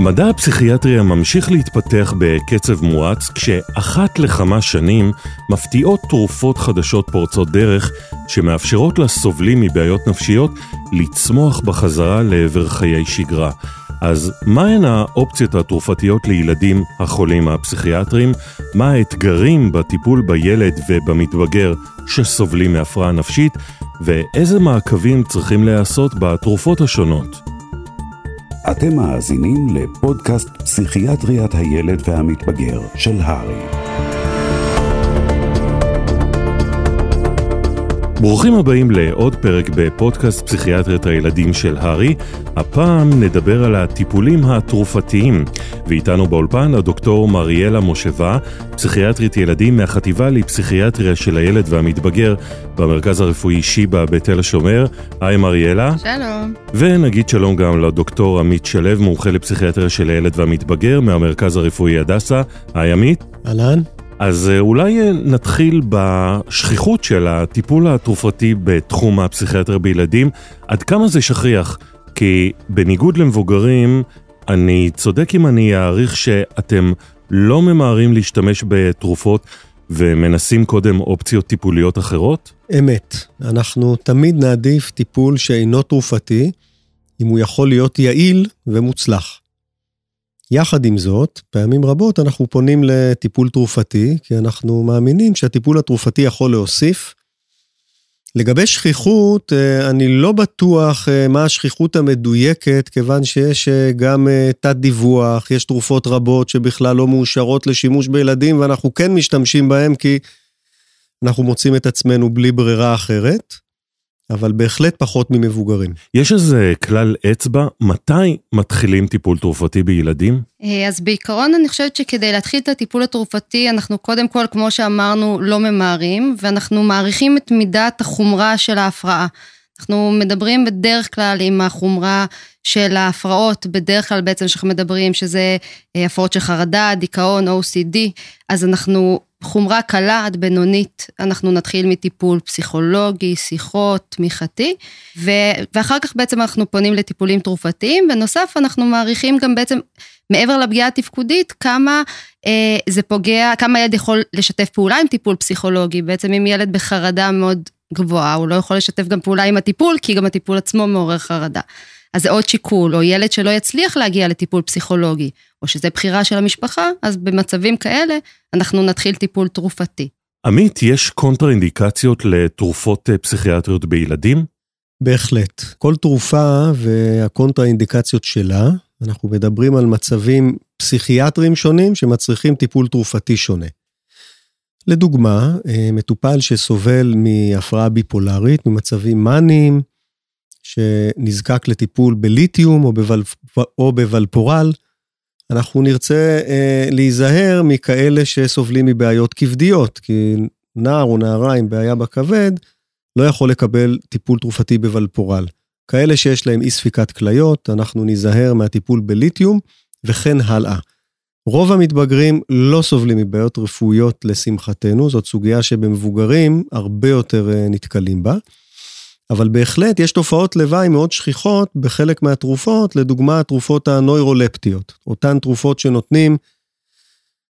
מדע הפסיכיאטריה ממשיך להתפתח בקצב מואץ, כשאחת לכמה שנים מפתיעות תרופות חדשות פורצות דרך, שמאפשרות לסובלים מבעיות נפשיות לצמוח בחזרה לעבר חיי שגרה. אז מהן האופציות התרופתיות לילדים החולים הפסיכיאטרים? מה האתגרים בטיפול בילד ובמתבגר שסובלים מהפרעה נפשית? ואיזה מעקבים צריכים להיעשות בתרופות השונות? אתם מאזינים לפודקאסט פסיכיאטריית הילד והמתבגר של הרי. ברוכים הבאים לעוד פרק בפודקאסט פסיכיאטריית הילדים של הארי. הפעם נדבר על הטיפולים התרופתיים, ואיתנו באולפן הדוקטור מריאלה מושבה, פסיכיאטרית ילדים מהחטיבה לפסיכיאטריה של הילד והמתבגר במרכז הרפואי שיבא בתל השומר. היי מריאלה. שלום. ונגיד שלום גם לדוקטור עמית שלו, מומחה לפסיכיאטריה של הילד והמתבגר מהמרכז הרפואי הדסה. היי עמית. אהלן. אז אה, אולי אה, נתחיל בשכיחות של הטיפול התרופתי בתחום הפסיכיאטריה בילדים. עד כמה זה שכיח? כי בניגוד למבוגרים, אני צודק אם אני אעריך שאתם לא ממהרים להשתמש בתרופות ומנסים קודם אופציות טיפוליות אחרות? אמת. אנחנו תמיד נעדיף טיפול שאינו תרופתי, אם הוא יכול להיות יעיל ומוצלח. יחד עם זאת, פעמים רבות אנחנו פונים לטיפול תרופתי, כי אנחנו מאמינים שהטיפול התרופתי יכול להוסיף. לגבי שכיחות, אה, אני לא בטוח אה, מה השכיחות המדויקת, כיוון שיש אה, גם תת דיווח, יש תרופות רבות שבכלל לא מאושרות לשימוש בילדים, ואנחנו כן משתמשים בהן כי אנחנו מוצאים את עצמנו בלי ברירה אחרת. אבל בהחלט פחות ממבוגרים. יש איזה כלל אצבע, מתי מתחילים טיפול תרופתי בילדים? אה, אז בעיקרון אני חושבת שכדי להתחיל את הטיפול התרופתי, אנחנו קודם כל, כמו שאמרנו, לא ממהרים, ואנחנו מעריכים את מידת החומרה של ההפרעה. אנחנו מדברים בדרך כלל עם החומרה של ההפרעות, בדרך כלל בעצם שאנחנו מדברים שזה אה, הפרעות של חרדה, דיכאון, OCD, אז אנחנו חומרה קלה עד בינונית, אנחנו נתחיל מטיפול פסיכולוגי, שיחות, תמיכתי, ו- ואחר כך בעצם אנחנו פונים לטיפולים תרופתיים. בנוסף, אנחנו מעריכים גם בעצם, מעבר לפגיעה התפקודית, כמה אה, זה פוגע, כמה ילד יכול לשתף פעולה עם טיפול פסיכולוגי. בעצם אם ילד בחרדה מאוד גבוהה, הוא לא יכול לשתף גם פעולה עם הטיפול, כי גם הטיפול עצמו מעורר חרדה. אז זה עוד שיקול, או ילד שלא יצליח להגיע לטיפול פסיכולוגי, או שזה בחירה של המשפחה, אז במצבים כאלה אנחנו נתחיל טיפול תרופתי. עמית, יש קונטראינדיקציות לתרופות אה, פסיכיאטריות בילדים? בהחלט. כל תרופה והקונטראינדיקציות שלה, אנחנו מדברים על מצבים פסיכיאטריים שונים שמצריכים טיפול תרופתי שונה. לדוגמה, אה, מטופל שסובל מהפרעה ביפולרית, ממצבים מאניים, שנזקק לטיפול בליתיום או, בבל, או בוולפורל, אנחנו נרצה אה, להיזהר מכאלה שסובלים מבעיות כבדיות, כי נער או נערה עם בעיה בכבד לא יכול לקבל טיפול תרופתי בוולפורל. כאלה שיש להם אי ספיקת כליות, אנחנו ניזהר מהטיפול בליתיום וכן הלאה. רוב המתבגרים לא סובלים מבעיות רפואיות לשמחתנו, זאת סוגיה שבמבוגרים הרבה יותר אה, נתקלים בה. אבל בהחלט יש תופעות לוואי מאוד שכיחות בחלק מהתרופות, לדוגמה התרופות הנוירולפטיות, אותן תרופות שנותנים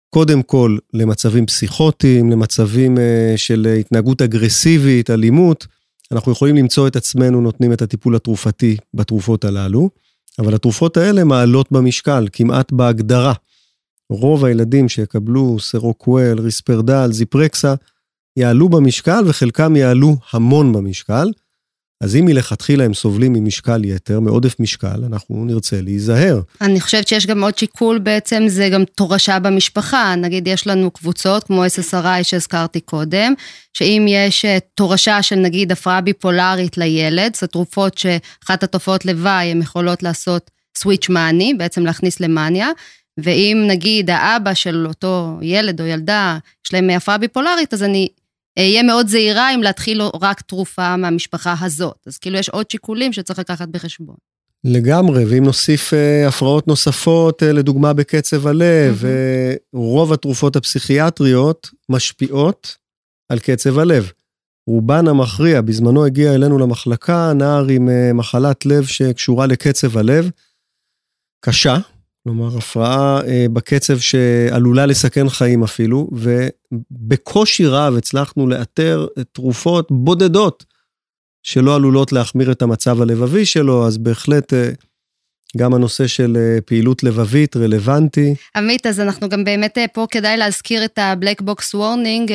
קודם כל למצבים פסיכוטיים, למצבים אה, של התנהגות אגרסיבית, אלימות, אנחנו יכולים למצוא את עצמנו נותנים את הטיפול התרופתי בתרופות הללו, אבל התרופות האלה מעלות במשקל, כמעט בהגדרה. רוב הילדים שיקבלו סרוקוול, ריספרדל, זיפרקסה, יעלו במשקל וחלקם יעלו המון במשקל. אז אם מלכתחילה הם סובלים ממשקל יתר, מעודף משקל, אנחנו נרצה להיזהר. אני חושבת שיש גם עוד שיקול בעצם, זה גם תורשה במשפחה. נגיד יש לנו קבוצות כמו SSRI שהזכרתי קודם, שאם יש אה, תורשה של נגיד הפרעה ביפולרית לילד, זה תרופות שאחת התופעות לוואי, הן יכולות לעשות סוויץ' מאני, בעצם להכניס למאניה. ואם נגיד האבא של אותו ילד או ילדה, יש להם הפרעה ביפולרית, אז אני אהיה מאוד זהירה אם להתחיל רק תרופה מהמשפחה הזאת. אז כאילו יש עוד שיקולים שצריך לקחת בחשבון. לגמרי, ואם נוסיף uh, הפרעות נוספות, uh, לדוגמה בקצב הלב, mm-hmm. רוב התרופות הפסיכיאטריות משפיעות על קצב הלב. רובן המכריע, בזמנו הגיע אלינו למחלקה נער עם uh, מחלת לב שקשורה לקצב הלב, קשה, כלומר, הפרעה אה, בקצב שעלולה לסכן חיים אפילו, ובקושי רב הצלחנו לאתר תרופות בודדות שלא עלולות להחמיר את המצב הלבבי שלו, אז בהחלט אה, גם הנושא של אה, פעילות לבבית רלוונטי. עמית, אז אנחנו גם באמת אה, פה כדאי להזכיר את ה-Black Box Warning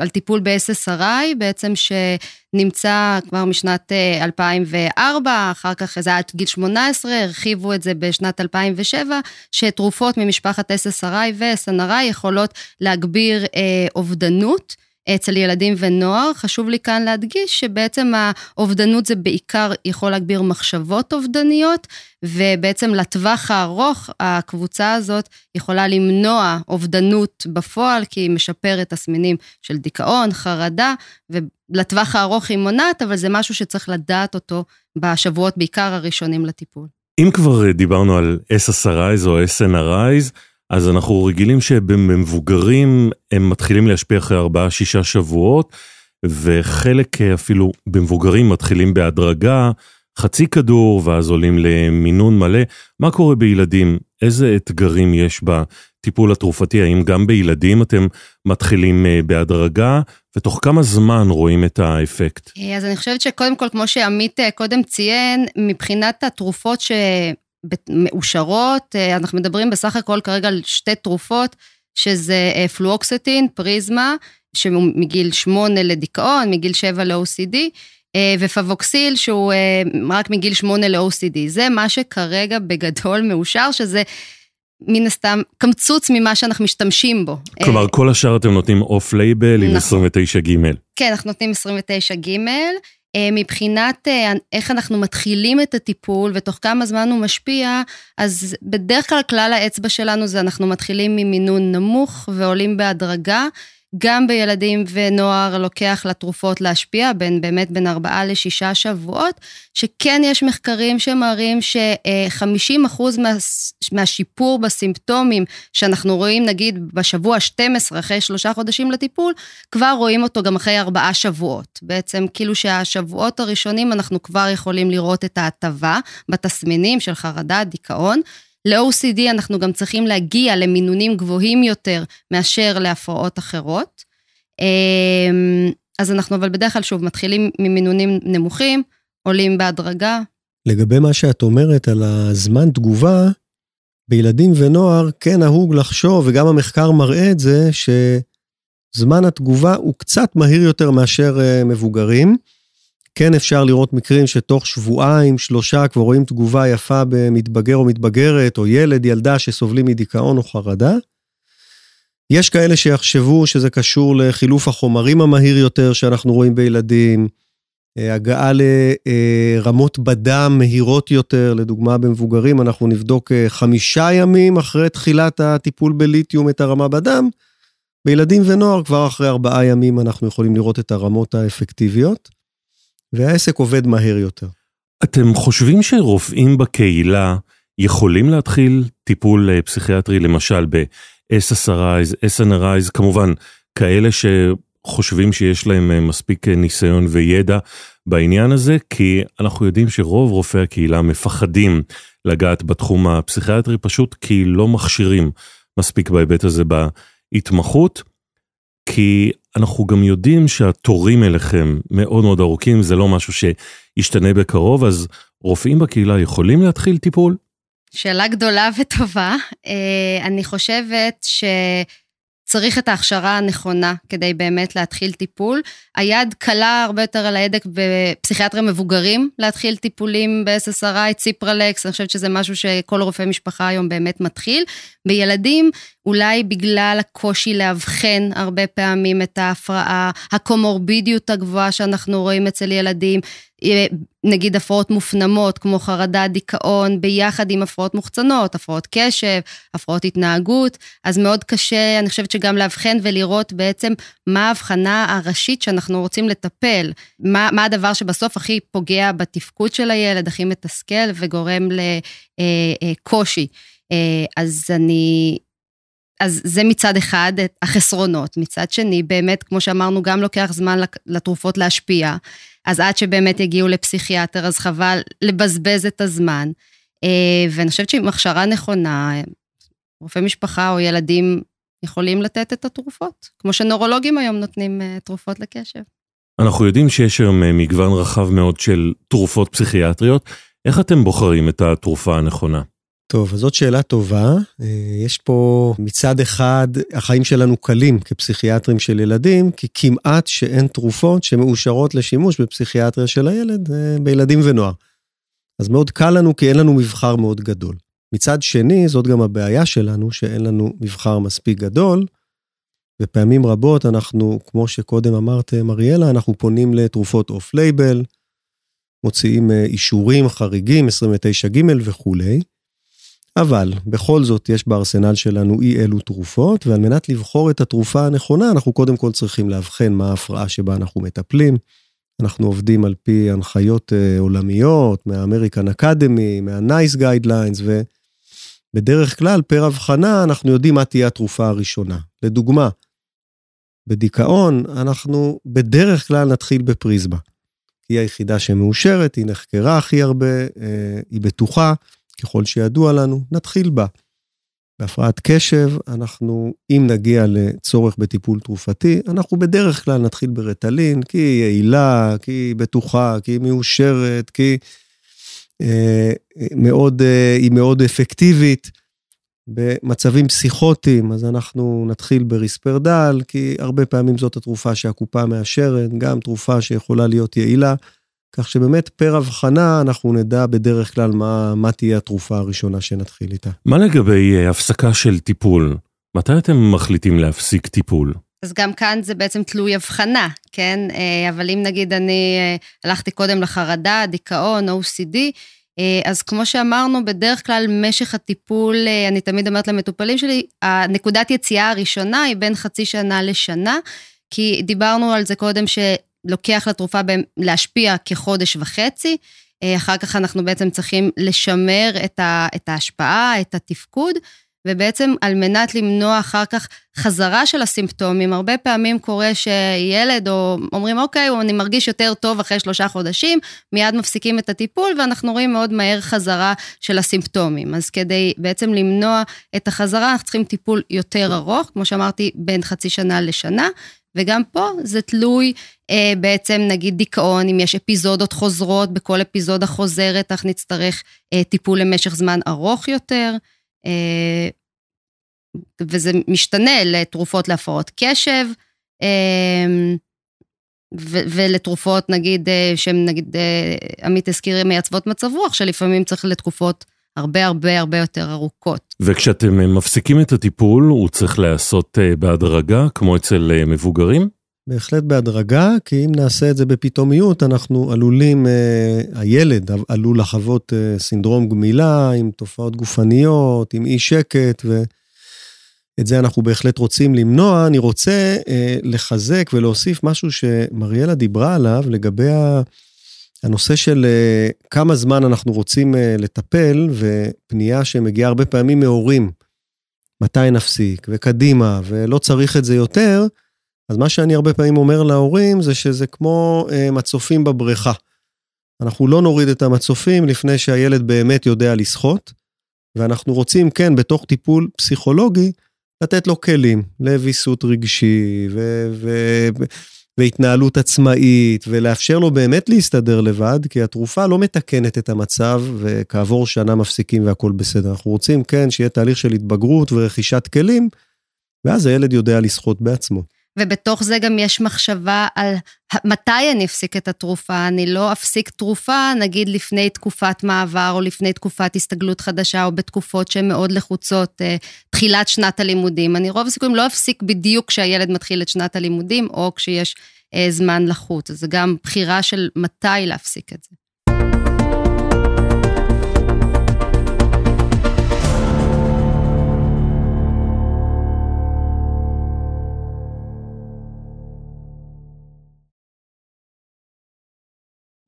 על טיפול ב-SSRI, בעצם שנמצא כבר משנת 2004, אחר כך זה עד גיל 18, הרחיבו את זה בשנת 2007, שתרופות ממשפחת SSRI ו-SNRI יכולות להגביר אובדנות. אצל ילדים ונוער. חשוב לי כאן להדגיש שבעצם האובדנות זה בעיקר יכול להגביר מחשבות אובדניות, ובעצם לטווח הארוך הקבוצה הזאת יכולה למנוע אובדנות בפועל, כי היא משפרת תסמינים של דיכאון, חרדה, ולטווח הארוך היא מונעת, אבל זה משהו שצריך לדעת אותו בשבועות בעיקר הראשונים לטיפול. אם כבר דיברנו על SSRIs או SNRIs, אז אנחנו רגילים שבמבוגרים הם מתחילים להשפיע אחרי 4-6 שבועות, וחלק אפילו במבוגרים מתחילים בהדרגה, חצי כדור, ואז עולים למינון מלא. מה קורה בילדים? איזה אתגרים יש בטיפול התרופתי? האם גם בילדים אתם מתחילים אה, בהדרגה? ותוך כמה זמן רואים את האפקט? אה, אז אני חושבת שקודם כל, כמו שעמית אה, קודם ציין, מבחינת התרופות ש... מאושרות, אה, אנחנו מדברים בסך הכל כרגע על שתי תרופות, שזה אה, פלואוקסטין, פריזמה, שמגיל 8 לדיכאון, מגיל 7 ל-OCD, אה, ופבוקסיל שהוא רק מגיל 8 ל-OCD. זה מה שכרגע בגדול מאושר, שזה מן הסתם קמצוץ ממה שאנחנו משתמשים בו. כלומר, כל השאר אתם נותנים off label עם 29 נכון. ג'. כן, אנחנו נותנים 29 ג'. אה, מבחינת אה, איך אנחנו מתחילים את הטיפול ותוך כמה זמן הוא משפיע, אז בדרך כלל כלל האצבע שלנו זה אנחנו מתחילים ממינון נמוך ועולים בהדרגה. גם בילדים ונוער לוקח לתרופות להשפיע, בין באמת בין ארבעה לשישה שבועות, שכן יש מחקרים שמראים ש-50% מה, מהשיפור בסימפטומים שאנחנו רואים נגיד בשבוע 12 אחרי שלושה חודשים לטיפול, כבר רואים אותו גם אחרי ארבעה שבועות. בעצם כאילו שהשבועות הראשונים אנחנו כבר יכולים לראות את ההטבה בתסמינים של חרדה, דיכאון. ל-OCD אנחנו גם צריכים להגיע למינונים גבוהים יותר מאשר להפרעות אחרות. אמ, אז אנחנו אבל בדרך כלל שוב מתחילים ממינונים נמוכים, עולים בהדרגה. לגבי מה שאת אומרת על הזמן תגובה, בילדים ונוער כן נהוג לחשוב, וגם המחקר מראה את זה, שזמן התגובה הוא קצת מהיר יותר מאשר אה, מבוגרים. כן אפשר לראות מקרים שתוך שבועיים, שלושה, כבר רואים תגובה יפה במתבגר או מתבגרת, או ילד, ילדה שסובלים מדיכאון או חרדה. יש כאלה שיחשבו שזה קשור לחילוף החומרים המהיר יותר שאנחנו רואים בילדים, אה, הגעה לרמות בדם מהירות יותר, לדוגמה במבוגרים, אנחנו נבדוק אה, חמישה ימים אחרי תחילת הטיפול בליתיום את הרמה בדם. בילדים ונוער כבר אחרי ארבעה ימים אנחנו יכולים לראות את הרמות האפקטיביות. והעסק עובד מהר יותר. אתם חושבים שרופאים בקהילה יכולים להתחיל טיפול אה, פסיכיאטרי, למשל ב-SSRIs, SNRIs, כמובן, כאלה שחושבים שיש להם אה, מספיק אה, ניסיון וידע בעניין הזה, כי אנחנו יודעים שרוב רופאי הקהילה מפחדים לגעת בתחום הפסיכיאטרי, פשוט כי לא מכשירים מספיק בהיבט הזה בהתמחות. כי אנחנו גם יודעים שהתורים אליכם מאוד מאוד ארוכים, זה לא משהו שישתנה בקרוב, אז רופאים בקהילה יכולים להתחיל טיפול? שאלה גדולה וטובה. אה, אני חושבת ש... צריך את ההכשרה הנכונה כדי באמת להתחיל טיפול. היד קלה הרבה יותר על ההדק בפסיכיאטריה מבוגרים, להתחיל טיפולים ב-SSRI, ציפרלקס, אני חושבת שזה משהו שכל רופא משפחה היום באמת מתחיל. בילדים, אולי בגלל הקושי לאבחן הרבה פעמים את ההפרעה, הקומורבידיות הגבוהה שאנחנו רואים אצל ילדים, אה, נגיד הפרעות מופנמות כמו חרדה, דיכאון, ביחד עם הפרעות מוחצנות, הפרעות קשב, הפרעות התנהגות, אז מאוד קשה, אני חושבת שגם לאבחן ולראות בעצם מה ההבחנה הראשית שאנחנו רוצים לטפל, מה, מה הדבר שבסוף הכי פוגע בתפקוד של הילד, הכי מתסכל וגורם לקושי. אה, אה, אז אני, אז זה מצד אחד החסרונות. מצד שני, באמת, כמו שאמרנו, גם לוקח זמן לתרופות להשפיע. אז עד שבאמת יגיעו לפסיכיאטר, אז חבל לבזבז את הזמן. אה, ואני חושבת שעם הכשרה נכונה, רופאי משפחה או ילדים יכולים לתת את התרופות, כמו שנורולוגים היום נותנים אה, תרופות לקשב. אנחנו יודעים שיש היום אה, מגוון רחב מאוד של תרופות פסיכיאטריות. איך אתם בוחרים את התרופה הנכונה? טוב, אז זאת שאלה טובה. אה, יש פה מצד אחד, החיים שלנו קלים כפסיכיאטרים של ילדים, כי כמעט שאין תרופות שמאושרות לשימוש בפסיכיאטריה של הילד בילדים ונוער. אז מאוד קל לנו כי אין לנו מבחר מאוד גדול. מצד שני, זאת גם הבעיה שלנו, שאין לנו מבחר מספיק גדול, ופעמים רבות אנחנו, כמו שקודם אמרתם, אריאלה, אנחנו פונים לתרופות off label, מוציאים אה, אישורים חריגים, 29ג' וכולי. אבל בכל זאת יש בארסנל שלנו אי אלו תרופות, ועל מנת לבחור את התרופה הנכונה, אנחנו קודם כל צריכים לאבחן מה ההפרעה שבה אנחנו מטפלים. אנחנו עובדים על פי הנחיות אה, עולמיות, מה American Academy, מה NICE guidelines, ובדרך כלל, פר אבחנה, אנחנו יודעים מה תהיה התרופה הראשונה. לדוגמה, בדיכאון, אנחנו בדרך כלל נתחיל בפריזמה. היא היחידה שמאושרת, היא נחקרה הכי הרבה, אה, היא בטוחה, ככל שידוע לנו, נתחיל בה. בהפרעת קשב, אנחנו, אם נגיע לצורך בטיפול תרופתי, אנחנו בדרך כלל נתחיל ברטלין, כי היא יעילה, כי היא בטוחה, כי היא מאושרת, כי אה, מאוד, אה, היא מאוד אפקטיבית. במצבים פסיכוטיים, אז אנחנו נתחיל בריספרדל, כי הרבה פעמים זאת התרופה שהקופה מאשרת, גם תרופה שיכולה להיות יעילה. כך שבאמת פר הבחנה אנחנו נדע בדרך כלל מה, מה תהיה התרופה הראשונה שנתחיל איתה. מה לגבי uh, הפסקה של טיפול? מתי אתם מחליטים להפסיק טיפול? אז גם כאן זה בעצם תלוי הבחנה, כן? אה, אבל אם נגיד אני אה, הלכתי קודם לחרדה, דיכאון, OCD, אז כמו שאמרנו, בדרך כלל משך הטיפול, אני תמיד אומרת למטופלים שלי, הנקודת יציאה הראשונה היא בין חצי שנה לשנה, כי דיברנו על זה קודם, ש... לוקח לתרופה להשפיע כחודש וחצי, אה, אחר כך אנחנו בעצם צריכים לשמר את, ה, את ההשפעה, את התפקוד, ובעצם על מנת למנוע אחר כך חזרה של הסימפטומים, הרבה פעמים קורה שילד או אומרים, אוקיי, אני מרגיש יותר טוב אחרי שלושה חודשים, מיד מפסיקים את הטיפול ואנחנו רואים מאוד מהר חזרה של הסימפטומים. אז כדי בעצם למנוע את החזרה, אנחנו צריכים טיפול יותר ארוך, כמו שאמרתי, בין חצי שנה לשנה, וגם פה זה תלוי אה, בעצם נגיד דיכאון, אם יש אפיזודות חוזרות, בכל אפיזודה חוזרת, אך נצטרך אה, טיפול למשך זמן ארוך יותר. אה, וזה משתנה לתרופות להפרעות קשב, אה, ו- ולתרופות נגיד, אה, שהן נגיד, אה, עמית הזכיר מייצבות מצב רוח, שלפעמים צריך לתקופות הרבה הרבה הרבה יותר ארוכות. וכשאתם אה, מפסיקים את הטיפול, הוא צריך להיעשות אה, בהדרגה, כמו אצל אה, מבוגרים? בהחלט בהדרגה, כי אם נעשה את זה בפתאומיות, אנחנו עלולים, הילד עלול לחוות סינדרום גמילה עם תופעות גופניות, עם אי שקט, ואת זה אנחנו בהחלט רוצים למנוע. אני רוצה לחזק ולהוסיף משהו שמריאלה דיברה עליו לגבי ה... הנושא של אה, כמה זמן אנחנו רוצים אה, לטפל, ופנייה שמגיעה הרבה פעמים מהורים, מתי נפסיק, וקדימה, ולא צריך את זה יותר, אז מה שאני הרבה פעמים אומר להורים זה שזה כמו אה, מצופים בבריכה. אנחנו לא נוריד את המצופים לפני שהילד באמת יודע לשחות, ואנחנו רוצים, כן, בתוך טיפול פסיכולוגי, לתת לו כלים לוויסות רגשי, ו... ו- והתנהלות עצמאית, ולאפשר לו באמת להסתדר לבד, כי התרופה לא מתקנת את המצב, וכעבור שנה מפסיקים והכול בסדר. אנחנו רוצים, כן, שיהיה תהליך של התבגרות ורכישת כלים, ואז הילד יודע לשחות בעצמו. ובתוך זה גם יש מחשבה על מתי אני אפסיק את התרופה. אני לא אפסיק תרופה, נגיד לפני תקופת מעבר, או לפני תקופת הסתגלות חדשה, או בתקופות שהן מאוד לחוצות, אה, תחילת שנת הלימודים. אני רוב הסיכויים לא אפסיק בדיוק כשהילד מתחיל את שנת הלימודים, או כשיש אה, זמן לחוץ. אז זה גם בחירה של מתי להפסיק את זה.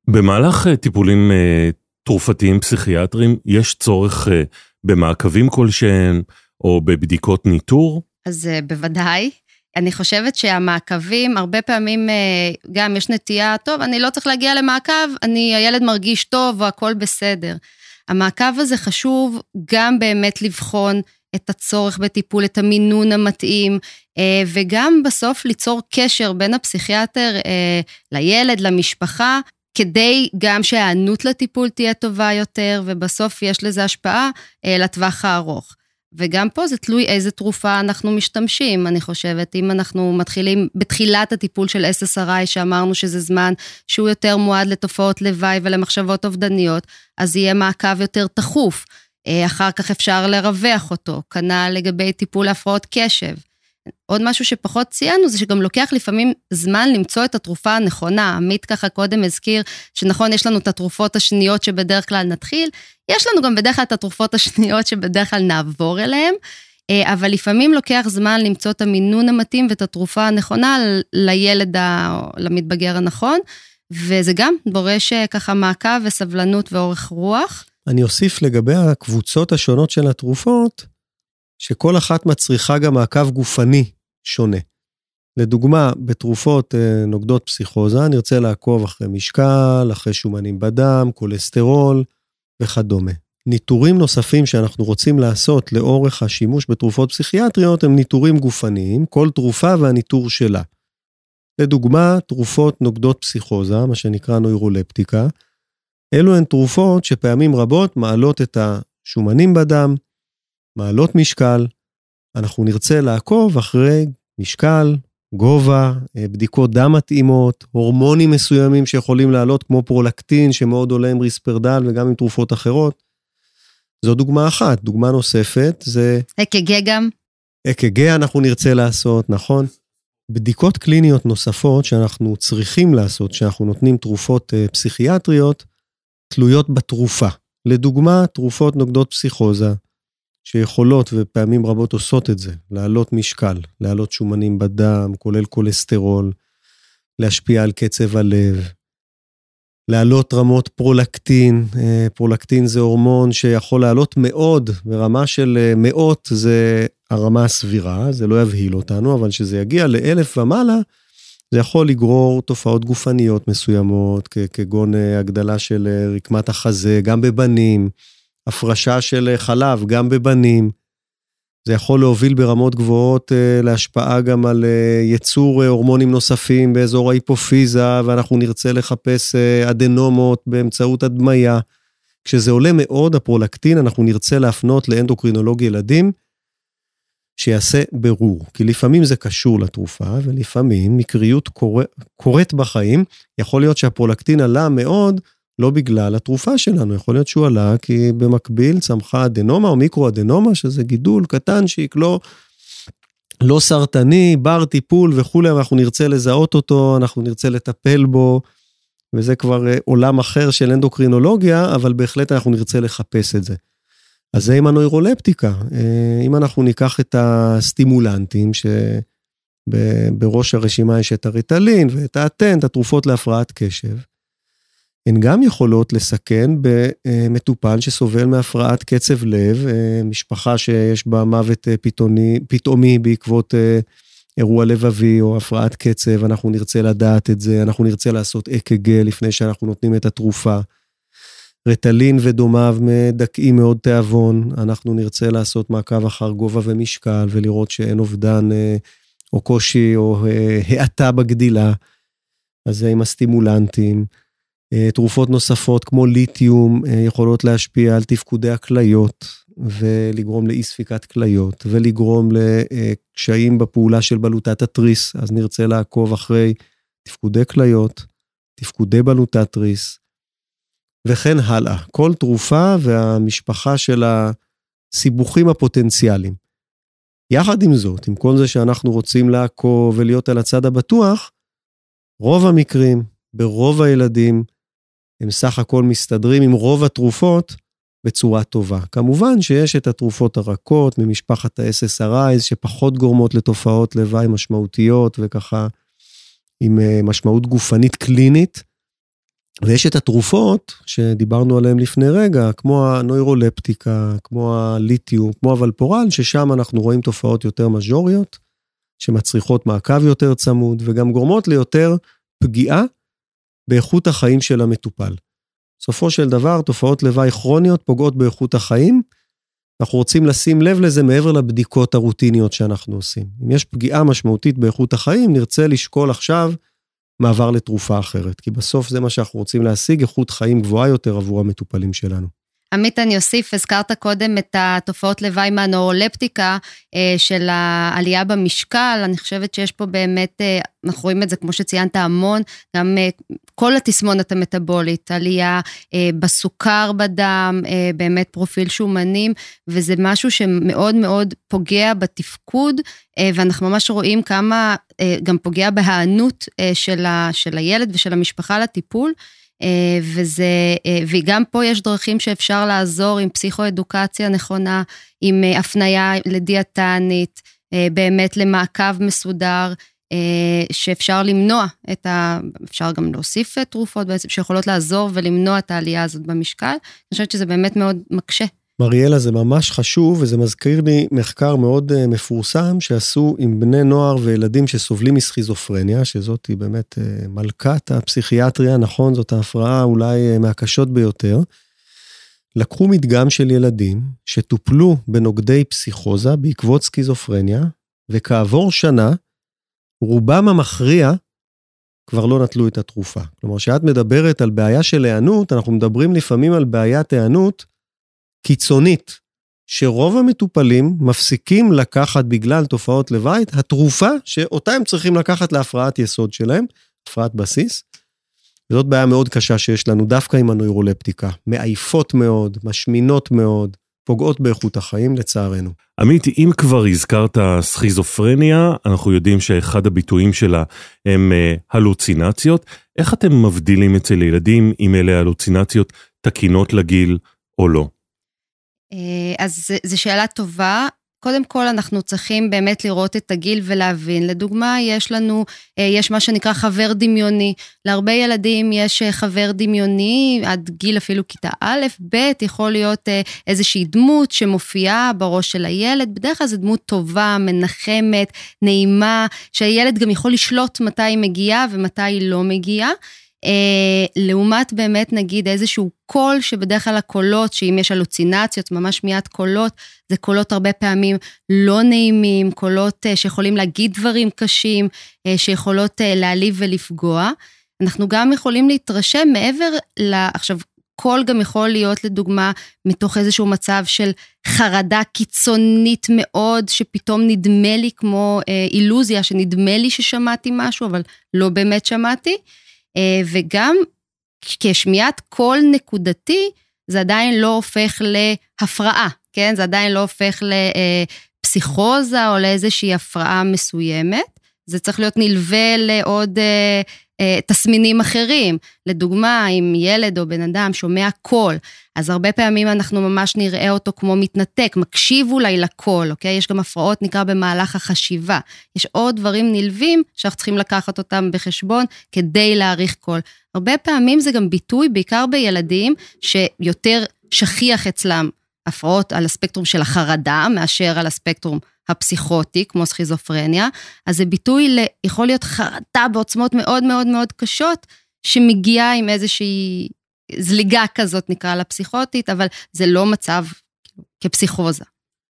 במהלך אה, טיפולים אה, תרופתיים פסיכיאטריים יש צורך אה, במעקבים כלשהם או בבדיקות ניטור? אז בוודאי. אני חושבת שהמעקבים, הרבה פעמים גם יש נטייה, טוב, אני לא צריך להגיע למעקב, אני, הילד מרגיש טוב והכל בסדר. המעקב הזה חשוב גם באמת לבחון את הצורך בטיפול, את המינון המתאים, וגם בסוף ליצור קשר בין הפסיכיאטר לילד, למשפחה, כדי גם שההיענות לטיפול תהיה טובה יותר, ובסוף יש לזה השפעה אה, לטווח הארוך. וגם פה זה תלוי איזה תרופה אנחנו משתמשים, אני חושבת. אם אנחנו מתחילים בתחילת הטיפול של SSRI, שאמרנו שזה זמן שהוא יותר מועד לתופעות לוואי ולמחשבות אובדניות, אז יהיה מעקב יותר תכוף. אה, אחר כך אפשר לרווח אותו, כנ"ל לגבי טיפול להפרעות קשב. עוד משהו שפחות ציינו זה שגם לוקח לפעמים זמן למצוא את התרופה הנכונה. עמית ככה קודם הזכיר שנכון, יש לנו את התרופות השניות שבדרך כלל נתחיל, יש לנו גם בדרך כלל את התרופות השניות שבדרך כלל נעבור אליהן, אה, אבל לפעמים לוקח זמן למצוא את המינון המתאים ואת התרופה הנכונה לילד, למתבגר הנכון, וזה גם דורש אה, ככה מעקב וסבלנות ואורך רוח. אני אוסיף לגבי הקבוצות השונות של התרופות, שכל אחת מצריכה גם מעקב גופני שונה. לדוגמה, בתרופות אה, נוגדות פסיכוזה, אני רוצה לעקוב אחרי משקל, אחרי שומנים בדם, כולסטרול וכדומה. ניטורים נוספים שאנחנו רוצים לעשות לאורך השימוש בתרופות פסיכיאטריות הם ניטורים גופניים, כל תרופה והניטור שלה. לדוגמה, תרופות נוגדות פסיכוזה, מה שנקרא נוירולפטיקה, אלו הן תרופות שפעמים רבות מעלות את השומנים בדם, מעלות משקל, אנחנו נרצה לעקוב אחרי משקל, גובה, אה, בדיקות דם מתאימות, הורמונים מסוימים שיכולים לעלות, כמו פרולקטין, שמאוד עולה עם ריספרדל וגם עם תרופות אחרות. זו דוגמה אחת. דוגמה נוספת זה... אק"ג גם. אק"ג אנחנו נרצה לעשות, נכון? בדיקות קליניות נוספות שאנחנו צריכים לעשות, שאנחנו נותנים תרופות אה, פסיכיאטריות, תלויות בתרופה. לדוגמה, תרופות נוגדות פסיכוזה, שיכולות ופעמים רבות עושות את זה, להעלות משקל, להעלות שומנים בדם, כולל כולסטרול, להשפיע על קצב הלב, להעלות רמות פרולקטין, אה, פרולקטין זה הורמון שיכול לעלות מאוד, ברמה של אה, מאות זה הרמה הסבירה, זה לא יבהיל אותנו, אבל כשזה יגיע לאלף ומעלה, זה יכול לגרור תופעות גופניות מסוימות, כגון אה, הגדלה של רקמת החזה, גם בבנים, הפרשה של חלב, גם בבנים. זה יכול להוביל ברמות גבוהות אה, להשפעה גם על אה, יצור אה, הורמונים נוספים באזור ההיפופיזה, ואנחנו נרצה לחפש אדנומות באמצעות הדמיה. כשזה עולה מאוד, הפרולקטין, אנחנו נרצה להפנות לאנדוקרינולוג ילדים, שיעשה ברור. כי לפעמים זה קשור לתרופה, ולפעמים מקריות קורית בחיים. יכול להיות שהפרולקטין עלה מאוד, לא בגלל התרופה שלנו, יכול להיות שהוא עלה כי במקביל צמחה אדנומה או מיקרו-אדנומה, שזה גידול קטנצ'יק, לא, לא סרטני, בר טיפול וכולי, ואנחנו נרצה לזהות אותו, אנחנו נרצה לטפל בו, וזה כבר אה, עולם אחר של אנדוקרינולוגיה, אבל בהחלט אנחנו נרצה לחפש את זה. אז זה עם הנוירולפטיקה. אה, אם אנחנו ניקח את הסטימולנטים, שבראש הרשימה יש את הריטלין ואת האטנט, התרופות להפרעת קשב, הן גם יכולות לסכן במטופל שסובל מהפרעת קצב לב, אה, משפחה שיש בה מוות אה, פתאומי, פתאומי בעקבות אה, אירוע לבבי או הפרעת קצב, אנחנו נרצה לדעת את זה, אנחנו נרצה לעשות אק"ג לפני שאנחנו נותנים את התרופה. רטלין ודומיו מדכאים מאוד תיאבון, אנחנו נרצה לעשות מעקב אחר גובה ומשקל ולראות שאין אובדן או קושי או האטה בגדילה. אז זה עם הסטימולנטים. אה, תרופות נוספות כמו ליתיום אה, יכולות להשפיע על תפקודי הכליות ולגרום לאי ספיקת כליות ולגרום לקשיים בפעולה של בלוטת התריס, אז נרצה לעקוב אחרי תפקודי כליות, תפקודי בלוטת תריס וכן הלאה. כל תרופה והמשפחה של הסיבוכים הפוטנציאליים. יחד עם זאת, עם כל זה שאנחנו רוצים לעקוב ולהיות על הצד הבטוח, רוב המקרים, ברוב הילדים, הם סך הכל מסתדרים עם רוב התרופות בצורה טובה. כמובן שיש את התרופות הרכות ממשפחת ה-SSRIs, שפחות גורמות לתופעות לוואי משמעותיות וככה עם אה, משמעות גופנית קלינית. ויש את התרופות שדיברנו עליהן לפני רגע, כמו הנוירולפטיקה, כמו הליתיום, כמו הוולפורל, ששם אנחנו רואים תופעות יותר מז'וריות, שמצריכות מעקב יותר צמוד וגם גורמות ליותר פגיעה באיכות החיים של המטופל. בסופו של דבר, תופעות לוואי כרוניות פוגעות באיכות החיים, אנחנו רוצים לשים לב לזה מעבר לבדיקות הרוטיניות שאנחנו עושים. אם יש פגיעה משמעותית באיכות החיים, נרצה לשקול עכשיו מעבר לתרופה אחרת, כי בסוף זה מה שאנחנו רוצים להשיג, איכות חיים גבוהה יותר עבור המטופלים שלנו. עמית, אני אוסיף, הזכרת קודם את התופעות לוואי מהנורולפטיקה אה, של העלייה במשקל, אני חושבת שיש פה באמת, אה, אנחנו רואים את זה, כמו שציינת, המון, גם אה, כל התסמונת המטבולית, עלייה בסוכר בדם, באמת פרופיל שומנים, וזה משהו שמאוד מאוד פוגע בתפקוד, ואנחנו ממש רואים כמה גם פוגע בהיענות של הילד ושל המשפחה לטיפול. אה, וזה, אה, וגם פה יש דרכים שאפשר לעזור עם פסיכואדוקציה נכונה, עם אה, הפנייה לדיאטנית, באמת למעקב מסודר, שאפשר למנוע את ה... אפשר גם להוסיף תרופות בעצם, שיכולות לעזור ולמנוע את העלייה הזאת במשקל. אני חושבת שזה באמת מאוד מקשה. מריאלה, זה ממש חשוב, וזה מזכיר לי מחקר מאוד uh, מפורסם שעשו עם בני נוער וילדים שסובלים מסכיזופרניה, שזאת היא באמת uh, מלכת הפסיכיאטריה, נכון, זאת ההפרעה אולי uh, מהקשות ביותר. לקחו מדגם של ילדים שטופלו בנוגדי פסיכוזה בעקבות סכיזופרניה, וכעבור שנה, רובם המכריע כבר לא נטלו את התרופה. כלומר, כשאת מדברת על בעיה של היענות, אנחנו מדברים לפעמים על בעיית היענות קיצונית, שרוב המטופלים מפסיקים לקחת בגלל תופעות לוואי התרופה שאותה הם צריכים לקחת להפרעת יסוד שלהם, הפרעת בסיס. וזאת בעיה מאוד קשה שיש לנו דווקא עם הנוירולפטיקה. מעייפות מאוד, משמינות מאוד, פוגעות באיכות החיים לצערנו. עמית, אם כבר הזכרת סכיזופרניה, אנחנו יודעים שאחד הביטויים שלה הם אה, הלוצינציות. איך אתם מבדילים אצל ילדים אם אלה הלוצינציות תקינות לגיל או לא? אה, אז זו שאלה טובה. קודם כל, אנחנו צריכים באמת לראות את הגיל ולהבין. לדוגמה, יש לנו, אה, יש מה שנקרא חבר דמיוני. להרבה ילדים יש אה, חבר דמיוני עד גיל אפילו כיתה א', ב', יכול להיות איזושהי דמות שמופיעה בראש של הילד. בדרך כלל זו דמות טובה, מנחמת, נעימה, שהילד גם יכול לשלוט מתי היא מגיעה ומתי היא לא מגיעה. אה, לעומת באמת נגיד איזשהו קול שבדרך כלל הקולות, שאם יש הלוצינציות, ממש מיד קולות, זה קולות הרבה פעמים לא נעימים, קולות אה, שיכולים להגיד דברים קשים, אה, שיכולות אה, להעליב ולפגוע. אנחנו גם יכולים להתרשם מעבר ל... עכשיו, קול גם יכול להיות לדוגמה מתוך איזשהו מצב של חרדה קיצונית מאוד, שפתאום נדמה לי כמו אה, אילוזיה, שנדמה לי ששמעתי משהו, אבל לא באמת שמעתי. אה, וגם כשמיעת קול נקודתי, זה עדיין לא הופך להפרעה, כן? זה עדיין לא הופך לפסיכוזה או לאיזושהי הפרעה מסוימת. זה צריך להיות נלווה לעוד אה, אה, תסמינים אחרים. לדוגמה, אם ילד או בן אדם שומע קול, אז הרבה פעמים אנחנו ממש נראה אותו כמו מתנתק, מקשיב אולי לקול, אוקיי? יש גם הפרעות, נקרא, במהלך החשיבה. יש עוד דברים נלווים שאנחנו צריכים לקחת אותם בחשבון כדי להעריך קול. הרבה פעמים זה גם ביטוי, בעיקר בילדים, שיותר שכיח אצלם הפרעות על הספקטרום של החרדה, מאשר על הספקטרום הפסיכוטי, כמו סכיזופרניה, אז זה ביטוי ל... יכול להיות חרטה בעוצמות מאוד מאוד מאוד קשות, שמגיעה עם איזושהי זליגה כזאת, נקרא לה פסיכוטית, אבל זה לא מצב כפסיכוזה.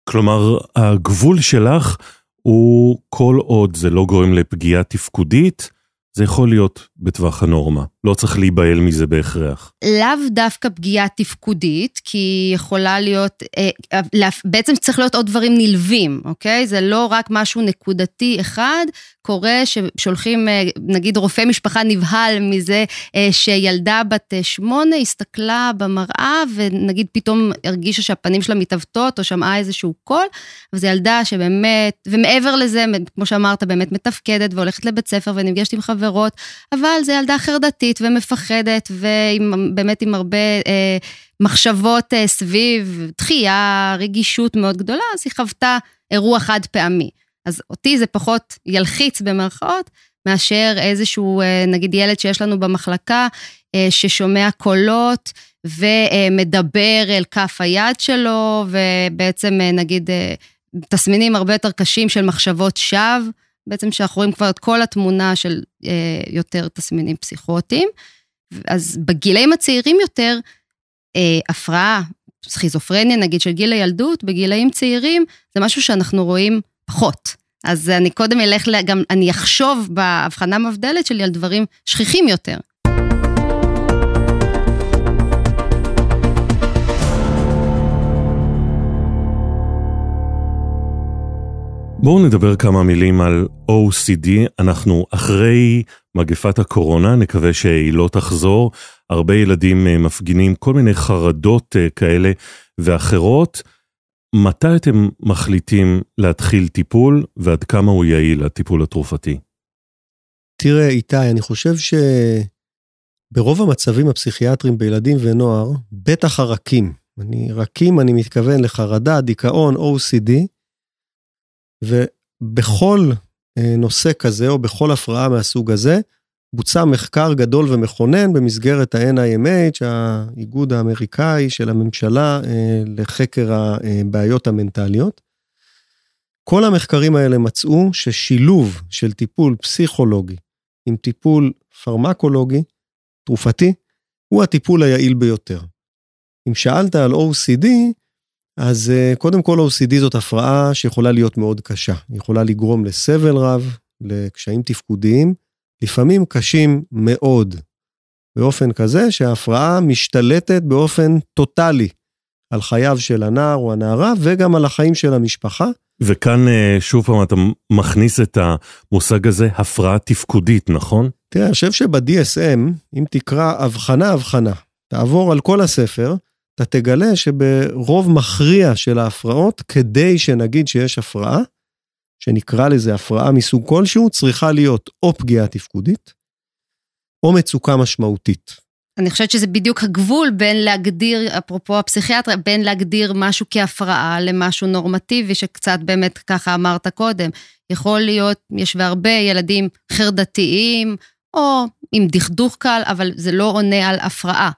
כלומר, הגבול שלך הוא כל עוד זה לא גורם לפגיעה תפקודית, זה יכול להיות בטווח הנורמה, לא צריך להיבהל מזה בהכרח. לאו דווקא פגיעה תפקודית, כי יכולה להיות, אה, בעצם צריך להיות עוד דברים נלווים, אוקיי? זה לא רק משהו נקודתי אחד, קורה ששולחים, אה, נגיד רופא משפחה נבהל מזה אה, שילדה בת שמונה הסתכלה במראה ונגיד פתאום הרגישה שהפנים שלה מתעוותות או שמעה איזשהו קול, אבל זו ילדה שבאמת, ומעבר לזה, כמו שאמרת, באמת מתפקדת והולכת לבית ספר ונפגשת עם חברות, אבל זו ילדה חרדתית ומפחדת ובאמת עם הרבה אה, מחשבות אה, סביב דחייה, רגישות מאוד גדולה, אז היא חוותה אירוע חד פעמי. אז אותי זה פחות ילחיץ במרכאות, מאשר איזשהו, אה, נגיד ילד שיש לנו במחלקה, אה, ששומע קולות ומדבר אל כף היד שלו, ובעצם אה, נגיד תסמינים הרבה יותר קשים של מחשבות שווא, בעצם שאנחנו רואים כבר את כל התמונה של יותר תסמינים פסיכוטיים. אז בגילאים הצעירים יותר, הפרעה סכיזופרניה, נגיד, של גיל הילדות, בגילאים צעירים, זה משהו שאנחנו רואים פחות. אז אני קודם אלך, גם אני אחשוב בהבחנה מבדלת שלי על דברים שכיחים יותר. בואו נדבר כמה מילים על OCD. אנחנו אחרי מגפת הקורונה, נקווה שהיא לא תחזור. הרבה ילדים אה, מפגינים כל מיני חרדות אה, כאלה ואחרות. מתי אתם מחליטים להתחיל טיפול ועד כמה הוא יעיל, הטיפול התרופתי? תראה, איתי, אני חושב שברוב המצבים הפסיכיאטריים בילדים ונוער, בטח הרכים, אני רכים, אני מתכוון לחרדה, דיכאון, OCD, ובכל אה, נושא כזה, או בכל הפרעה מהסוג הזה, בוצע מחקר גדול ומכונן במסגרת ה-NIMH, האיגוד האמריקאי של הממשלה אה, לחקר הבעיות המנטליות. כל המחקרים האלה מצאו ששילוב של טיפול פסיכולוגי עם טיפול פרמקולוגי, תרופתי, הוא הטיפול היעיל ביותר. אם שאלת על OCD, אז אה, קודם כל OCD זאת הפרעה שיכולה להיות מאוד קשה. היא יכולה לגרום לסבל רב, לקשיים תפקודיים, לפעמים קשים מאוד, באופן כזה שההפרעה משתלטת באופן טוטאלי על חייו של הנער או הנערה וגם על החיים של המשפחה. וכאן אה, שוב פעם אתה מכניס את המושג הזה, הפרעה תפקודית, נכון? תראה, אני חושב שב-DSM, אם תקרא הבחנה הבחנה, תעבור על כל הספר, אתה תגלה שברוב מכריע של ההפרעות, כדי שנגיד שיש הפרעה, שנקרא לזה הפרעה מסוג כלשהו, צריכה להיות או פגיעה תפקודית, או מצוקה משמעותית. אני חושבת שזה בדיוק הגבול בין להגדיר, אפרופו הפסיכיאטריה, בין להגדיר משהו כהפרעה למשהו נורמטיבי, שקצת באמת ככה אמרת קודם. יכול להיות, יש והרבה ילדים חרדתיים, או עם דכדוך קל, אבל זה לא עונה על הפרעה.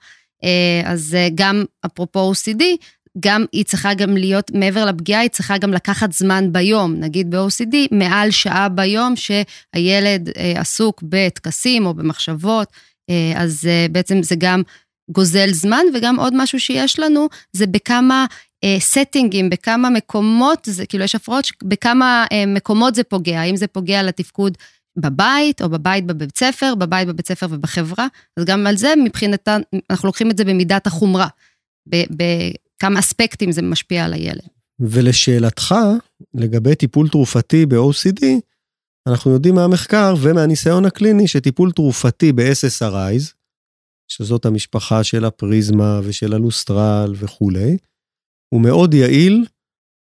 אה, אז אה, גם אפרופו OCD, גם היא צריכה גם להיות, מעבר לפגיעה, היא צריכה גם לקחת זמן ביום. נגיד ב-OCD, מעל שעה ביום שהילד אה, עסוק בטקסים או במחשבות, אז בעצם זה גם גוזל זמן, וגם עוד משהו שיש לנו, זה בכמה סטינגים, בכמה מקומות, זה כאילו יש הפרעות, בכמה מקומות זה פוגע, האם זה פוגע לתפקוד בבית, או בבית בבית ספר, בבית בבית ספר ובחברה, אז גם על זה מבחינתן, אנחנו לוקחים את זה במידת החומרה, בכמה אספקטים זה משפיע על הילד. ולשאלתך, לגבי טיפול תרופתי ב-OCD, אנחנו יודעים מהמחקר ומהניסיון הקליני שטיפול תרופתי ב-SSRIs, שזאת המשפחה של הפריזמה ושל הלוסטרל וכולי, הוא מאוד יעיל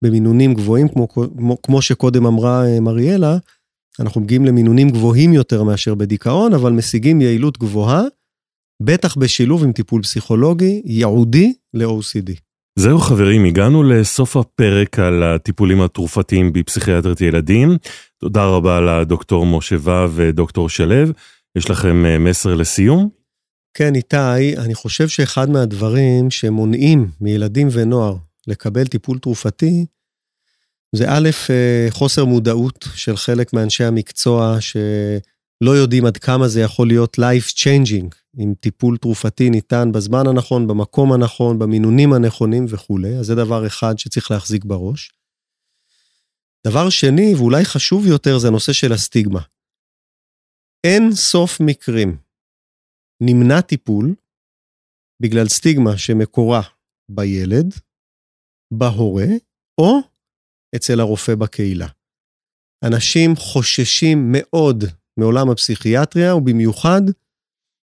במינונים גבוהים, כמו, כמו, כמו שקודם אמרה אה, מריאלה, אנחנו מגיעים למינונים גבוהים יותר מאשר בדיכאון, אבל משיגים יעילות גבוהה, בטח בשילוב עם טיפול פסיכולוגי ייעודי ל-OCD. זהו חברים, הגענו לסוף הפרק על הטיפולים התרופתיים בפסיכיאטרית ילדים. תודה רבה לדוקטור משה ו ודוקטור שלו. יש לכם אה, מסר לסיום? כן, איתי, אני חושב שאחד מהדברים שמונעים מילדים ונוער לקבל טיפול תרופתי, זה א', אה, חוסר מודעות של חלק מאנשי המקצוע שלא יודעים עד כמה זה יכול להיות life changing, אם טיפול תרופתי ניתן בזמן הנכון, במקום הנכון, במינונים הנכונים וכולי, אז זה דבר אחד שצריך להחזיק בראש. דבר שני, ואולי חשוב יותר, זה הנושא של הסטיגמה. אין סוף מקרים נמנע טיפול בגלל סטיגמה שמקורה בילד, בהורה, או אצל הרופא בקהילה. אנשים חוששים מאוד מעולם הפסיכיאטריה, ובמיוחד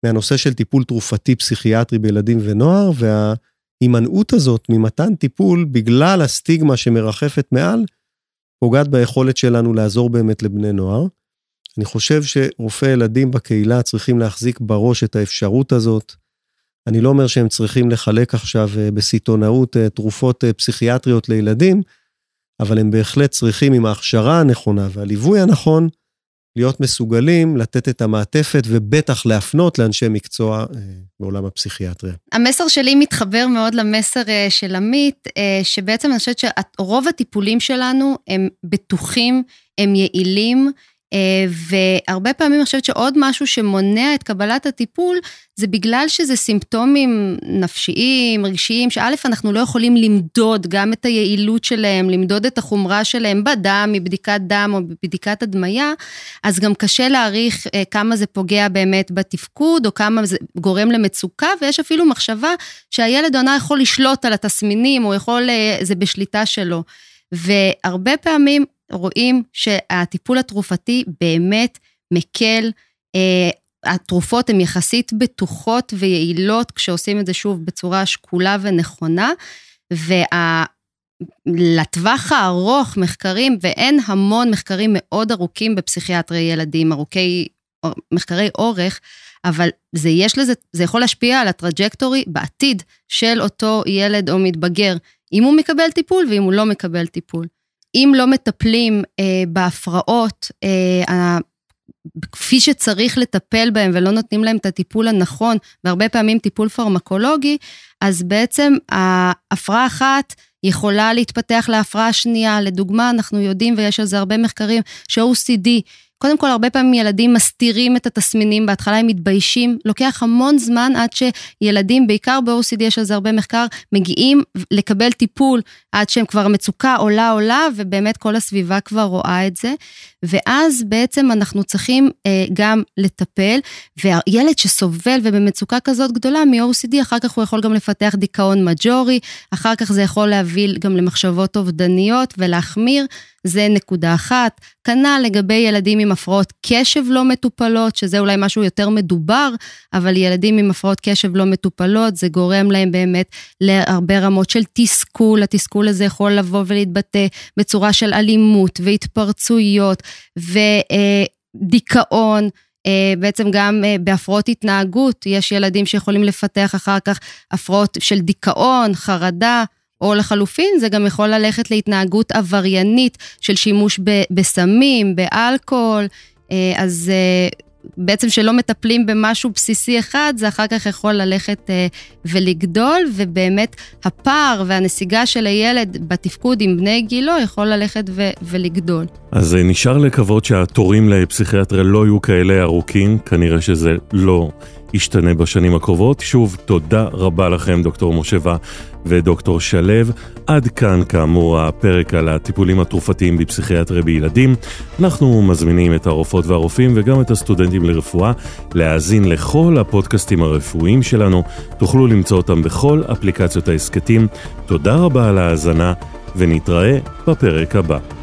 מהנושא של טיפול תרופתי פסיכיאטרי בילדים ונוער, וההימנעות הזאת ממתן טיפול בגלל הסטיגמה שמרחפת מעל, פוגעת ביכולת שלנו לעזור באמת לבני נוער. אני חושב שרופאי ילדים בקהילה צריכים להחזיק בראש את האפשרות הזאת. אני לא אומר שהם צריכים לחלק עכשיו אה, בסיטונאות אה, תרופות אה, פסיכיאטריות לילדים, אבל הם בהחלט צריכים עם ההכשרה הנכונה והליווי הנכון, להיות מסוגלים לתת את המעטפת ובטח להפנות לאנשי מקצוע אה, בעולם הפסיכיאטריה. המסר שלי מתחבר מאוד למסר אה, של עמית, אה, שבעצם אני חושבת שרוב הטיפולים שלנו הם בטוחים, הם יעילים, והרבה פעמים אני חושבת שעוד משהו שמונע את קבלת הטיפול, זה בגלל שזה סימפטומים נפשיים, רגשיים, שא', אנחנו לא יכולים למדוד גם את היעילות שלהם, למדוד את החומרה שלהם בדם, מבדיקת דם או בבדיקת הדמיה, אז גם קשה להעריך אה, כמה זה פוגע באמת בתפקוד, או כמה זה גורם למצוקה, ויש אפילו מחשבה שהילד עונה יכול לשלוט על התסמינים, או יכול, אה, זה בשליטה שלו. והרבה פעמים רואים שהטיפול התרופתי באמת מקל. אה, התרופות הן יחסית בטוחות ויעילות כשעושים את זה שוב בצורה שקולה ונכונה. ולטווח הארוך מחקרים, ואין המון מחקרים מאוד ארוכים בפסיכיאטרי ילדים, ארוכי, מחקרי אורך, אבל זה יש לזה, זה יכול להשפיע על הטראג'קטורי בעתיד של אותו ילד או מתבגר, אם הוא מקבל טיפול ואם הוא לא מקבל טיפול. אם לא מטפלים אה, בהפרעות, אה, כפי שצריך לטפל בהם ולא נותנים להם את הטיפול הנכון, והרבה פעמים טיפול פרמקולוגי, אז בעצם ההפרעה אחת יכולה להתפתח להפרעה שנייה. לדוגמה, אנחנו יודעים, ויש על זה הרבה מחקרים, ש-OCD קודם כל, הרבה פעמים ילדים מסתירים את התסמינים, בהתחלה הם מתביישים, לוקח המון זמן עד שילדים, בעיקר ב-OCD יש על זה הרבה מחקר, מגיעים לקבל טיפול עד שהם כבר מצוקה עולה עולה, ובאמת כל הסביבה כבר רואה את זה. ואז בעצם אנחנו צריכים אה, גם לטפל, וילד שסובל ובמצוקה כזאת גדולה מ-OCD, אחר כך הוא יכול גם לפתח דיכאון מג'ורי, אחר כך זה יכול להביא גם למחשבות אובדניות ולהחמיר. זה נקודה אחת. כנ"ל לגבי ילדים עם הפרעות קשב לא מטופלות, שזה אולי משהו יותר מדובר, אבל ילדים עם הפרעות קשב לא מטופלות, זה גורם להם באמת להרבה רמות של תסכול. התסכול הזה יכול לבוא ולהתבטא בצורה של אלימות והתפרצויות ודיכאון. אה, בעצם גם אה, בהפרעות התנהגות, יש ילדים שיכולים לפתח אחר כך הפרעות של דיכאון, חרדה, או לחלופין, זה גם יכול ללכת להתנהגות עבריינית של שימוש בסמים, באלכוהול, אה, אז אה, בעצם שלא מטפלים במשהו בסיסי אחד, זה אחר כך יכול ללכת אה, ולגדול, ובאמת הפער והנסיגה של הילד בתפקוד עם בני גילו יכול ללכת ו- ולגדול. אז נשאר לקוות שהתורים לפסיכיאטריה לא יהיו כאלה ארוכים, כנראה שזה לא ישתנה בשנים הקרובות. שוב, תודה רבה לכם, דוקטור מושבה ודוקטור שלו. עד כאן, כאמור, הפרק על הטיפולים התרופתיים בפסיכיאטריה בילדים. אנחנו מזמינים את הרופאות והרופאים וגם את הסטודנטים לרפואה להאזין לכל הפודקאסטים הרפואיים שלנו. תוכלו למצוא אותם בכל אפליקציות ההסכתים. תודה רבה על ההאזנה, ונתראה בפרק הבא.